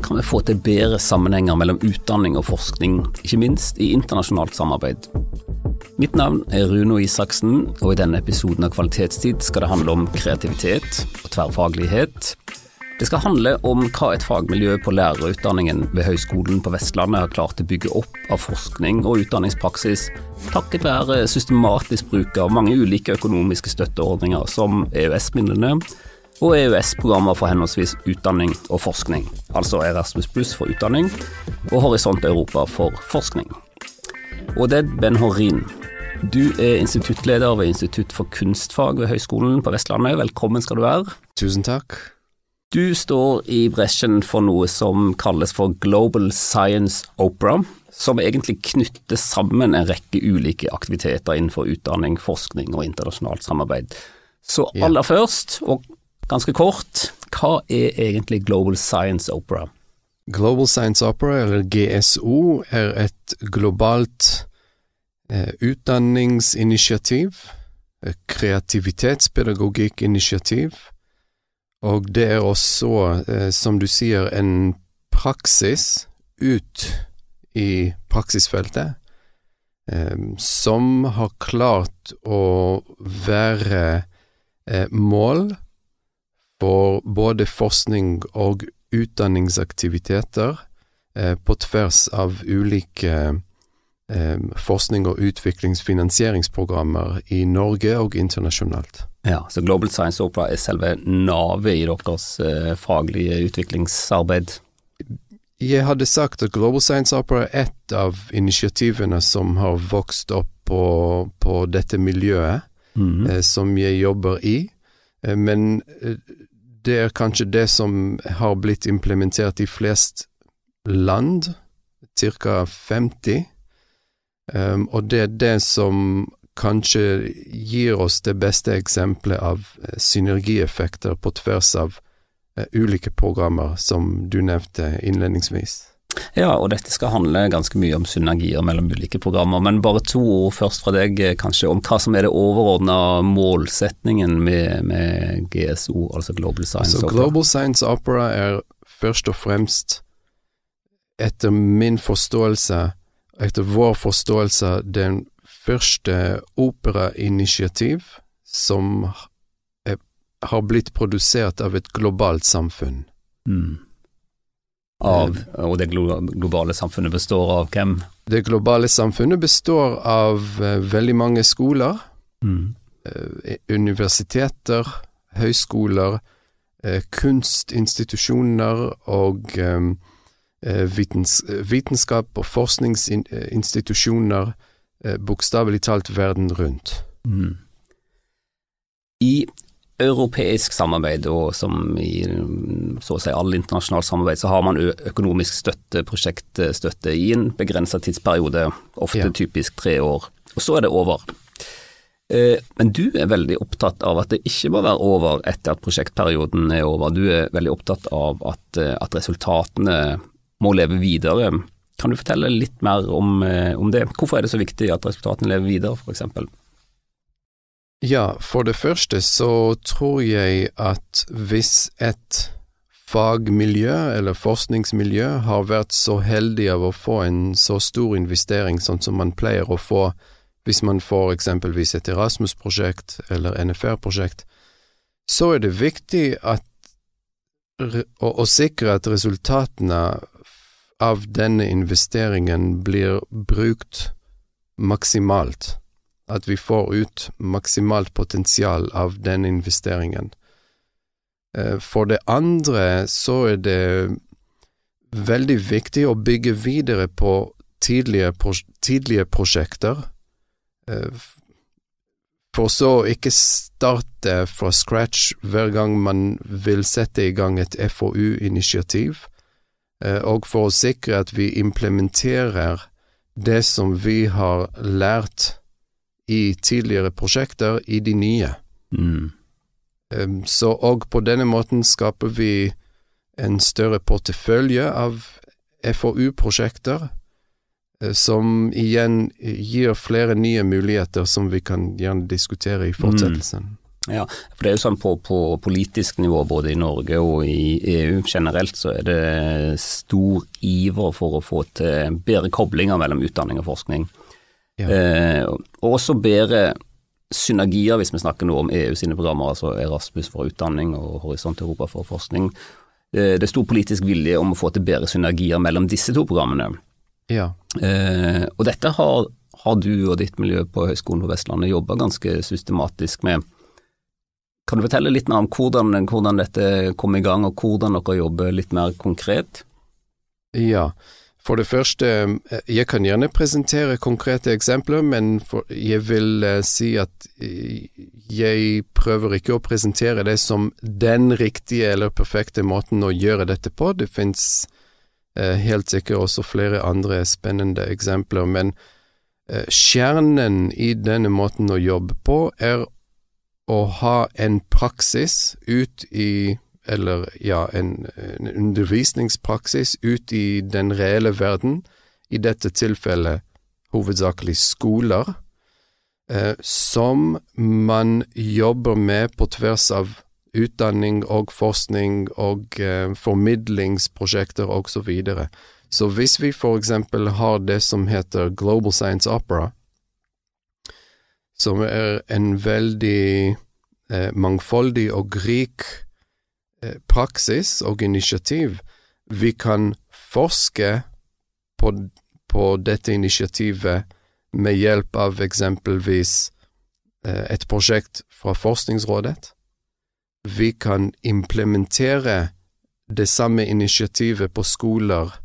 Hvordan kan vi få til bedre sammenhenger mellom utdanning og forskning, ikke minst i internasjonalt samarbeid? Mitt navn er Runo Isaksen, og i denne episoden av Kvalitetstid skal det handle om kreativitet og tverrfaglighet. Det skal handle om hva et fagmiljø på lærerutdanningen ved Høgskolen på Vestlandet har klart å bygge opp av forskning og utdanningspraksis, takket være systematisk bruk av mange ulike økonomiske støtteordninger som EØS-midlene og EØS-programmer for henholdsvis utdanning og forskning, altså Erasmus pluss for utdanning og Horisont Europa for forskning. Og det er Ben Horin. Du er instituttleder ved Institutt for kunstfag ved Høgskolen på Vestlandet. Velkommen skal du være. Tusen takk. Du står i bresjen for noe som kalles for Global Science Opera, som egentlig knytter sammen en rekke ulike aktiviteter innenfor utdanning, forskning og internasjonalt samarbeid. Så aller først, og Ganske kort, hva er egentlig Global Science Opera? Global Science Opera, eller GSO, er et globalt eh, utdanningsinitiativ, et kreativitetspedagogikkinitiativ, og det er også, eh, som du sier, en praksis ut i praksisfeltet, eh, som har klart å være eh, mål på både forskning og utdanningsaktiviteter eh, på tvers av ulike eh, forskning- og utviklingsfinansieringsprogrammer i Norge og internasjonalt. Ja, så Global Science Opera er selve navet i deres eh, faglige utviklingsarbeid? Jeg hadde sagt at Global Science Opera er et av initiativene som har vokst opp på, på dette miljøet mm -hmm. som jeg jobber i. Men det er kanskje det som har blitt implementert i flest land, ca. 50, um, og det er det som kanskje gir oss det beste eksempelet av uh, synergieffekter på tvers av uh, ulike programmer, som du nevnte innledningsvis. Ja, og dette skal handle ganske mye om synergier mellom ulike programmer. Men bare to ord først fra deg, eh, kanskje, om hva som er det overordna målsetningen med, med, GSO, altså Global Science Så Opera? Global Science Opera er først og fremst, etter min forståelse, etter vår forståelse, den første operainitiativ som er, har blitt produsert av et globalt samfunn. Mm. Av, og det globale samfunnet består av hvem? Det globale samfunnet består av uh, veldig mange skoler, mm. uh, universiteter, høyskoler, uh, kunstinstitusjoner og vitens, vitenskap og forskningsinstitusjoner, bokstavelig talt verden rundt. Mm. I europeisk samarbeid, og som i så å si all internasjonalt samarbeid, så har man økonomisk støtte, prosjektstøtte, i en begrenset tidsperiode, ofte ja. typisk tre år, og så er det over. Eh, men du er veldig opptatt av at det ikke må være over etter at prosjektperioden er over. Du er veldig opptatt av at, eh, at resultatene må leve videre. Kan du fortelle litt mer om, eh, om det? Hvorfor er det så viktig at resultatene lever videre, f.eks.? Ja, for det første så tror jeg at hvis et fagmiljø eller forskningsmiljø har vært så heldig av å få en så stor investering sånn som man pleier å få hvis man får eksempelvis et Erasmus-prosjekt eller NFR-prosjekt, så er det viktig at, å, å sikre at resultatene av denne investeringen blir brukt maksimalt at vi får ut maksimalt potensial av den investeringen. Eh, for det andre så er det veldig viktig å bygge videre på tidlige, tidlige prosjekter, eh, for så ikke starte fra scratch hver gang man vil sette i gang et FoU-initiativ, eh, og for å sikre at vi implementerer det som vi har lært i tidligere prosjekter i de nye. Mm. Så og på denne måten skaper vi en større portefølje av FoU-prosjekter, uh, som igjen gir flere nye muligheter som vi kan gjerne diskutere i fortsettelsen. Mm. Ja, for det er jo sånn på, på, politisk nivå både i Norge og i EU generelt, så er det stor iver for å få til bedre koblinger mellom utdanning og forskning. Ja. Eh, og også bedre synergier, hvis vi snakker nå om EU sine programmer, altså Erasmus for utdanning og Horisont Europa for forskning. Eh, det er stor politisk vilje om å få til bedre synergier mellom disse to programmene. Ja. Eh, og dette har, har, du og ditt miljø på Høgskolen på Vestlandet jobba ganske systematisk med. Kan du fortelle litt mer om hvordan, hvordan dette kom i gang, og hvordan dere jobber litt mer konkret? Ja, for det første, eh, jeg kan gjerne presentere konkrete eksempler, men jeg vil uh, si at eh, jeg prøver ikke å presentere det som den riktige eller perfekte måten å gjøre dette på. Det fins helt sikkert også flere andre spennende eksempler, men kjernen i denne måten å jobbe på er å ha en praksis ut i Eller ja, en, en undervisningspraksis ut i den reelle verden, i dette tilfellet hovedsakelig skoler, eh, som man jobber med på tvers av utdanning og forskning og eh, formidlingsprosjekter osv. Så, videre. så hvis vi for eksempel har det som heter Global Science Opera, som er en veldig eh, mangfoldig og rik praksis og initiativ. Vi kan forske på, på dette initiativet med hjelp av eksempelvis eh, et prosjekt fra Forskningsrådet. Vi kan implementere det samme initiativet på skoler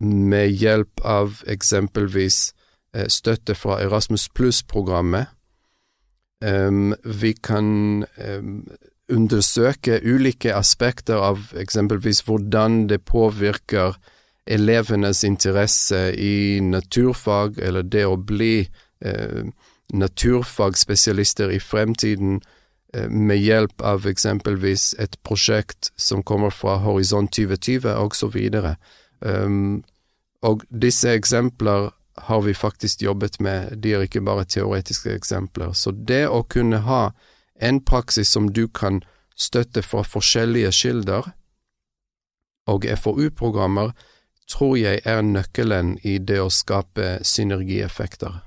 med hjelp av eksempelvis eh, støtte fra Erasmus Pluss-programmet vi kan um, undersøke ulike aspekter av eksempelvis hvordan det påvirker elevenes interesse i naturfag, eller det å bli eh, naturfagspesialister i fremtiden eh, med hjelp av eksempelvis et prosjekt som kommer fra Horisont 2020, osv. Um, og disse eksempler har vi faktisk jobbet med, de er ikke bare teoretiske eksempler. Så det å kunne ha en praksis som du kan støtte fra forskjellige kilder, og FoU-programmer, tror jeg er nøkkelen i det å skape synergieffekter.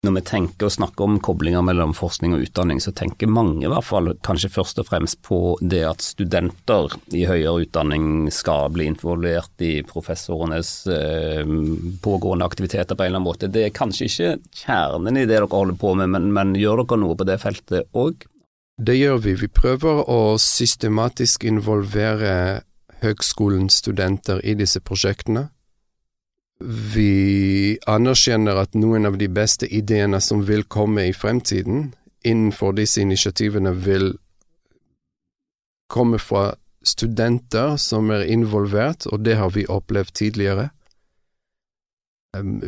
Når vi tenker og snakker om koblinger mellom forskning og utdanning, så tenker mange i hvert fall kanskje først og fremst på det at studenter i høyere utdanning skal bli involvert i professorenes eh, pågående aktiviteter på en eller annen måte. Det er kanskje ikke kjernen i det dere holder på med, men, men gjør dere noe på det feltet òg? Det gjør vi. Vi prøver å systematisk involvere høgskolens studenter i disse prosjektene. Vi anerkjenner at noen av de beste ideene som vil komme i fremtiden innenfor disse initiativene, vil komme fra studenter som er involvert, og det har vi opplevd tidligere.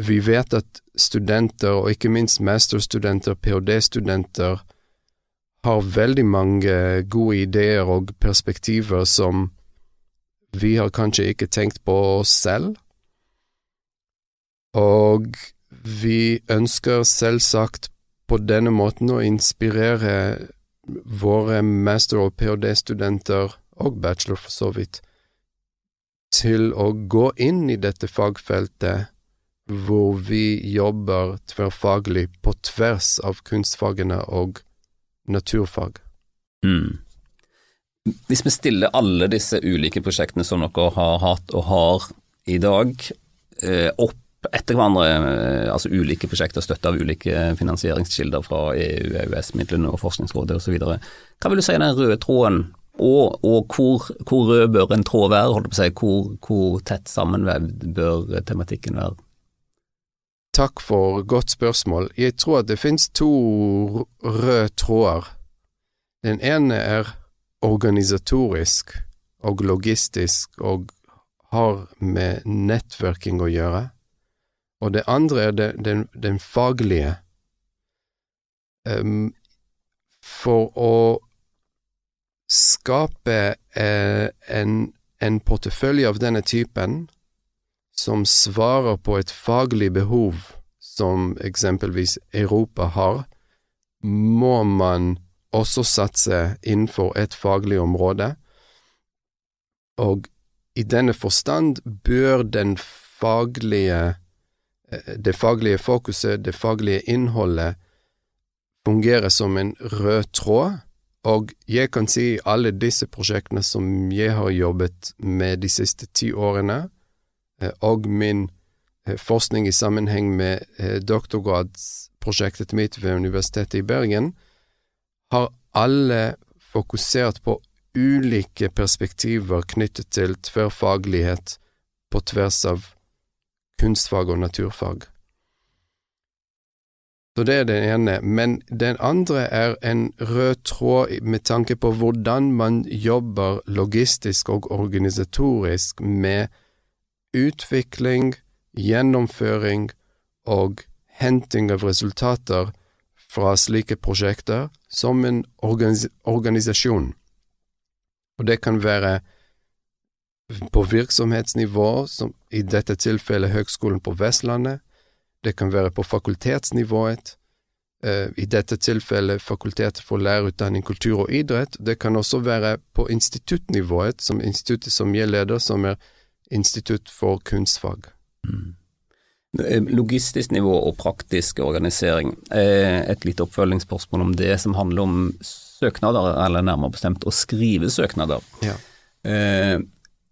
Vi vet at studenter, og ikke minst masterstudenter, ph.d.-studenter, har veldig mange gode ideer og perspektiver som vi har kanskje ikke tenkt på oss selv. Og vi ønsker selvsagt på denne måten å inspirere våre master- og ph.d.-studenter, og bachelor for så vidt, til å gå inn i dette fagfeltet hvor vi jobber tverrfaglig på tvers av kunstfagene og naturfag. Mm. Hvis vi stiller alle disse ulike prosjektene som dere har hatt og har i dag, eh, opp etter hverandre, eh, altså ulike prosjekter støtta av ulike finansieringskilder fra EU, EØS-midlene og Forskningsrådet osv. Hva vil du si er den røde tråden, og, og hvor, hvor, rød bør en tråd være? Holdt på å si, hvor, hvor tett sammenvevd bør tematikken være? Takk for godt spørsmål. Jeg tror at det finnes to røde tråder. Den ene er organisatorisk og logistisk og har med nettverking å gjøre. Og det andre er den, den, den faglige. Um, for å skape eh, en, en portefølje av denne typen som svarer på et faglig behov som eksempelvis Europa har, må man også satse innenfor et faglig område, og i denne forstand bør den faglige, det faglige fokuset, det faglige innholdet, fungerer som en rød tråd, og jeg kan si alle disse prosjektene som jeg har jobbet med de siste ti årene, eh, og min eh, forskning i sammenheng med doktorgradsprosjektet mitt ved Universitetet i Bergen, har alle fokusert på ulike perspektiver knyttet til tverrfaglighet på tvers av kunstfag og naturfag. Så det er det ene, men den andre er en rød tråd med tanke på hvordan man jobber logistisk og organisatorisk med utvikling, gjennomføring og henting av resultater fra slike prosjekter som en organis organisasjon. Og det kan være på virksomhetsnivå, som i dette tilfellet Høgskolen på Vestlandet, det kan være på fakultetsnivået, uh, i dette tilfellet Fakultetet for lærerutdanning, kultur og idrett, det kan også være på instituttnivået, som instituttet som jeg leder, som er Institutt for kunstfag. Mm. Logistisk nivå og praktisk organisering. Eh, et lite oppfølgingsspørsmål om det som handler om søknader, eller nærmere bestemt å skrive søknader. Ja.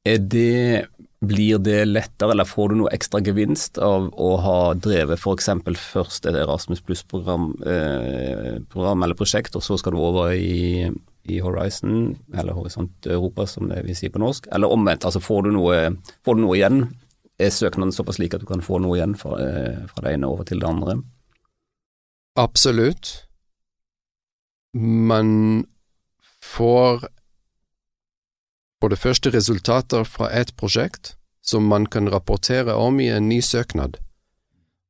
Det blir det lettere, eller får du noe ekstra gevinst av å ha drevet f.eks. først et Erasmus pluss-program eh, eller prosjekt, og så skal du over i, i, Horizon, eller Horisont Europa som det vi sier på norsk, eller omvendt, altså får du noe, får du noe igjen? Er søknaden såpass lik at du kan få noe igjen fra, eh, fra det ene over til det andre? Absolutt. Man får det første resultater fra et prosjekt som man kan rapportere om i en ny søknad,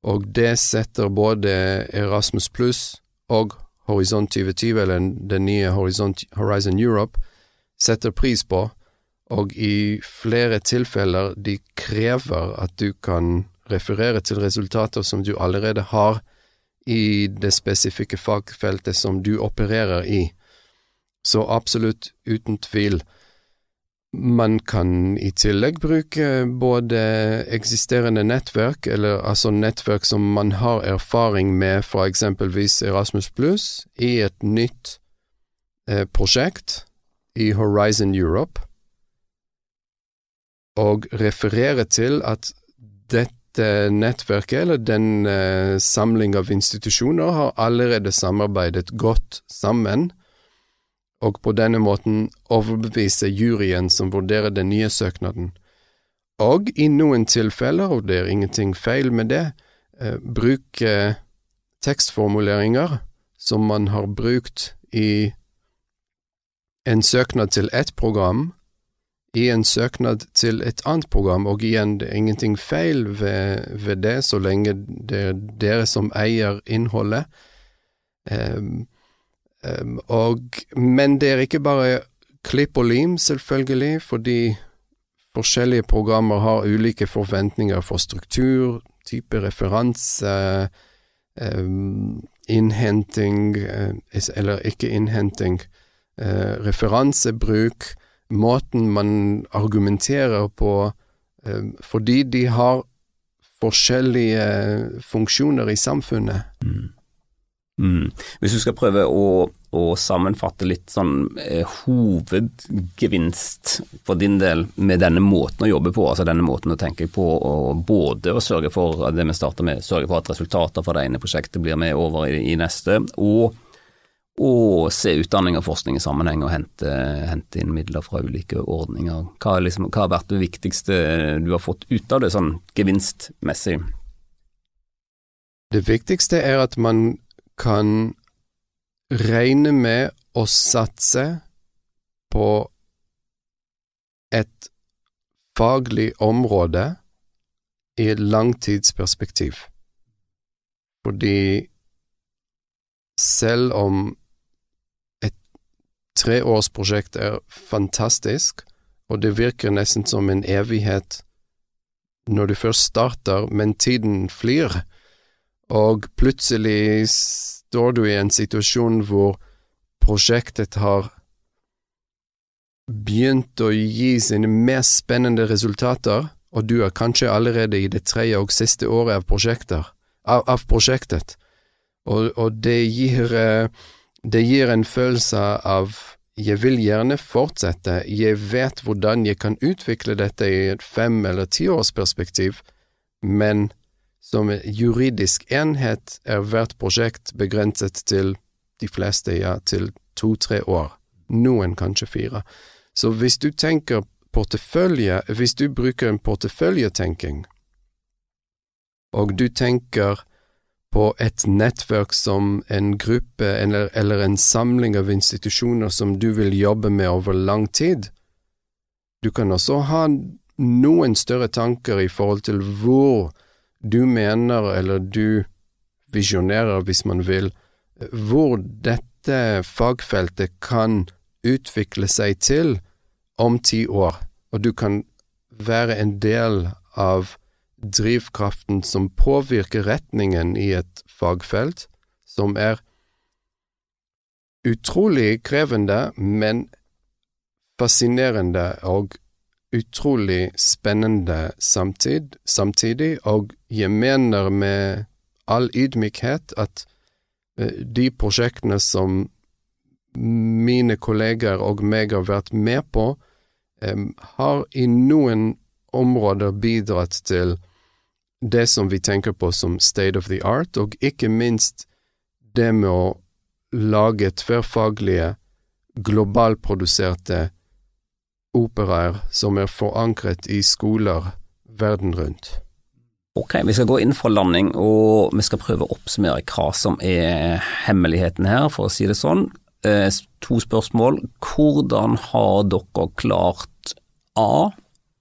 og det setter både Erasmus pluss og Horisont 2020, eller den nye Horizon, Horizon Europe, setter pris på, og i flere tilfeller de krever at du kan referere til resultater som du allerede har i det spesifikke fagfeltet som du opererer i. Så absolutt, uten tvil. Man kan i tillegg bruke både eksisterende nettverk, eller altså nettverk som man har erfaring med fra eksempelvis Erasmus Plus, i et nytt eh, prosjekt i Horizon Europe, og referere til at dette nettverket, eller den eh, samling av institusjoner, har allerede samarbeidet godt sammen og på denne måten overbevise juryen som vurderer den nye søknaden. Og i noen tilfeller, og det er ingenting feil med det, eh, bruke tekstformuleringer som man har brukt i en søknad til ett program, i en søknad til et annet program, og igjen, det er ingenting feil ved, ved det, så lenge det er dere som eier innholdet. Um, og, men det er ikke bare klipp og lim, selvfølgelig, fordi forskjellige programmer har ulike forventninger for struktur, type referanse, um, innhenting, uh, eller ikke innhenting, uh, referansebruk, måten man argumenterer på, um, fordi de har forskjellige funksjoner i samfunnet. Mm. Mm. Hvis du skal prøve å, å sammenfatte litt sånn eh, hovedgevinst for din del med denne måten å jobbe på, altså denne måten å tenke på, og både å sørge for det vi starter med, sørge for at resultater fra det ene prosjektet blir med over i, i neste, og og se utdanning og forskning i sammenheng og hente, hente inn midler fra ulike ordninger. Hva, liksom, hva, har vært det viktigste du har fått ut av det, sånn gevinstmessig? Det viktigste er at man kan regne med å satse på et faglig område i et langtidsperspektiv. Fordi selv om et treårsprosjekt er fantastisk, og det virker nesten som en evighet når du først starter, men tiden flyr, og plutselig står du i en situasjon hvor prosjektet har begynt å gi sine mest spennende resultater, og du er kanskje allerede i det tredje og siste året av, av, av prosjektet, og, og det, gir, eh, det gir en følelse av jeg vil gjerne fortsette, jeg vet hvordan jeg kan utvikle dette i et fem- eller tiårsperspektiv, men som juridisk enhet er hvert prosjekt begrenset til de fleste, ja, til to–tre år, noen kanskje fire. Så hvis du tenker portefølje, hvis du bruker en porteføljetenking, og du tenker på et nettverk som en gruppe eller, eller, en samling av institusjoner som du vil jobbe med over lang tid. Du kan også ha noen større tanker i forhold til hvor du mener, eller du visjonerer, hvis man vil, hvor dette fagfeltet kan utvikle seg til om ti år, og du kan være en del av drivkraften som påvirker retningen i et fagfelt, som er utrolig krevende, men fascinerende og utrolig spennende samtid, samtidig, og jeg mener med all ydmykhet at eh, de prosjektene som mine kolleger og meg har vært med på, har i noen områder bidratt til det som vi tenker på som state of the art, og ikke minst det med å lage tverrfaglige, globalproduserte operaer som er forankret i skoler verden rundt. Ok, vi skal gå inn for landing, og vi skal prøve å oppsummere hva som er hemmeligheten her, for å si det sånn. Eh, to spørsmål. Hvordan har dere klart A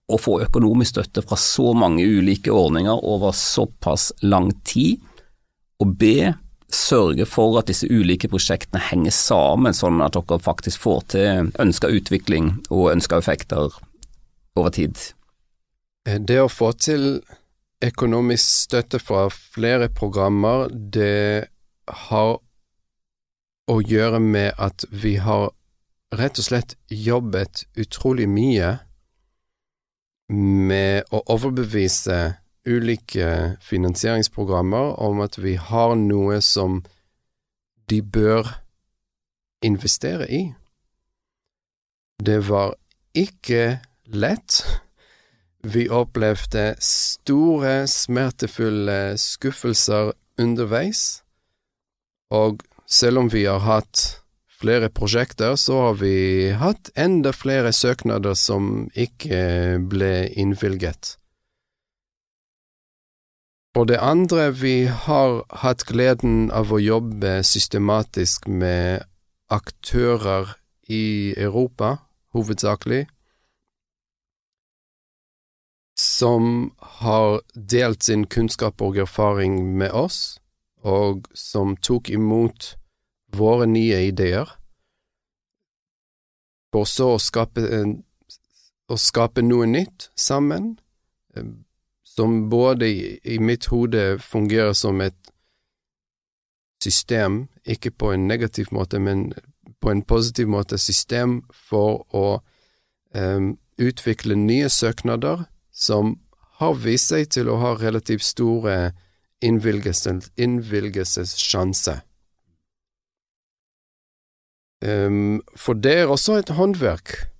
å få økonomisk støtte fra så mange ulike ordninger over såpass lang tid, og B sørge for at disse ulike prosjektene henger sammen, sånn at dere faktisk får til ønska utvikling og ønska effekter over tid. Det å få til økonomisk støtte fra flere programmer, det har å gjøre med at vi har rett og slett jobbet utrolig mye med å overbevise ulike finansieringsprogrammer om at vi har noe som de bør investere i. Det var ikke lett. Vi opplevde store, smertefulle skuffelser underveis, og selv om vi har hatt flere prosjekter, så har vi hatt enda flere søknader som ikke ble innvilget. For det andre, vi har hatt gleden av å jobbe systematisk med aktører i Europa, hovedsakelig, som har delt sin kunnskap og erfaring med oss, og som tok imot våre nye ideer, for så å skape, å skape noe nytt sammen, eh, som både i, i mitt hode fungerer som et system, ikke på en negativ måte, men på en positiv måte, system for å um, utvikle nye søknader som har vist seg til å ha relativt store innvilgelsessjanser. Um, for det er også et håndverk,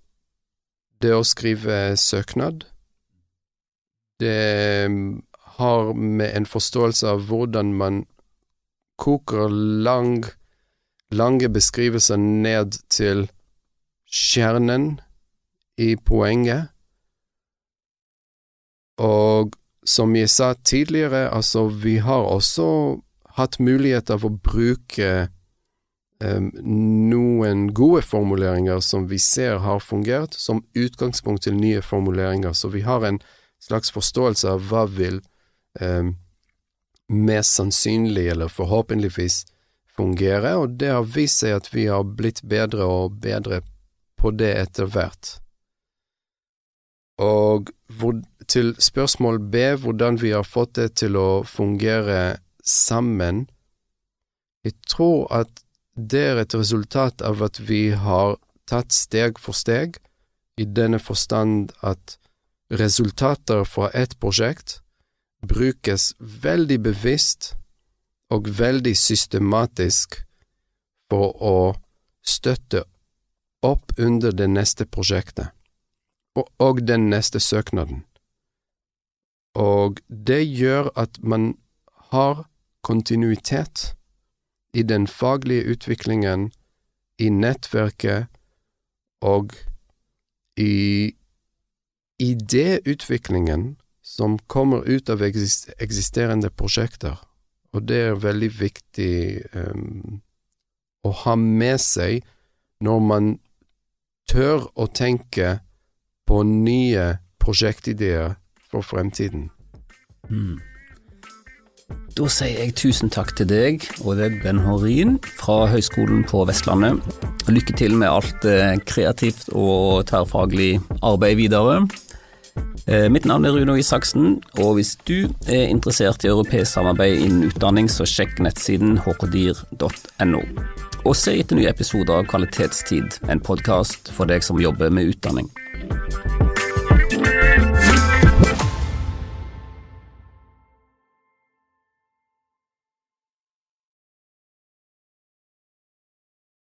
det å skrive søknad. Det har med en forståelse av hvordan man koker lang, lange beskrivelser ned til kjernen i poenget. Og som jeg sa tidligere, altså, vi har også hatt mulighet av å bruke um, noen gode formuleringer som vi ser har fungert, som utgangspunkt til nye formuleringer. Så vi har en slags forståelse av hva vil eh, mest sannsynlig, eller forhåpentligvis, fungere, og det har vist seg at vi har blitt bedre og bedre på det etter hvert. Og hvor, til spørsmål B, hvordan vi har fått det til å fungere sammen. Jeg tror at det er et resultat av at vi har tatt steg for steg, i denne forstand at resultater fra ett prosjekt brukes veldig bevisst og veldig systematisk for å støtte opp under det neste prosjektet og den neste søknaden. Og det gjør at man har kontinuitet i den faglige utviklingen, i nettverket og i idéutviklingen som kommer ut av eksisterende prosjekter. Og det er veldig viktig um, å ha med seg når man tør å tenke på nye prosjektideer for fremtiden. Mm. Da sier jeg tusen takk til deg, Odd Ben Horin fra Høgskolen på Vestlandet. Lykke til med alt eh, kreativt og tverrfaglig arbeid videre. Eh, mitt navn er Runo Isaksen, og hvis du er interessert i europeisk samarbeid innen utdanning, så sjekk nettsiden hkdir.no. Og se etter nye episoder av Kvalitetstid, en podkast for deg som jobber med utdanning.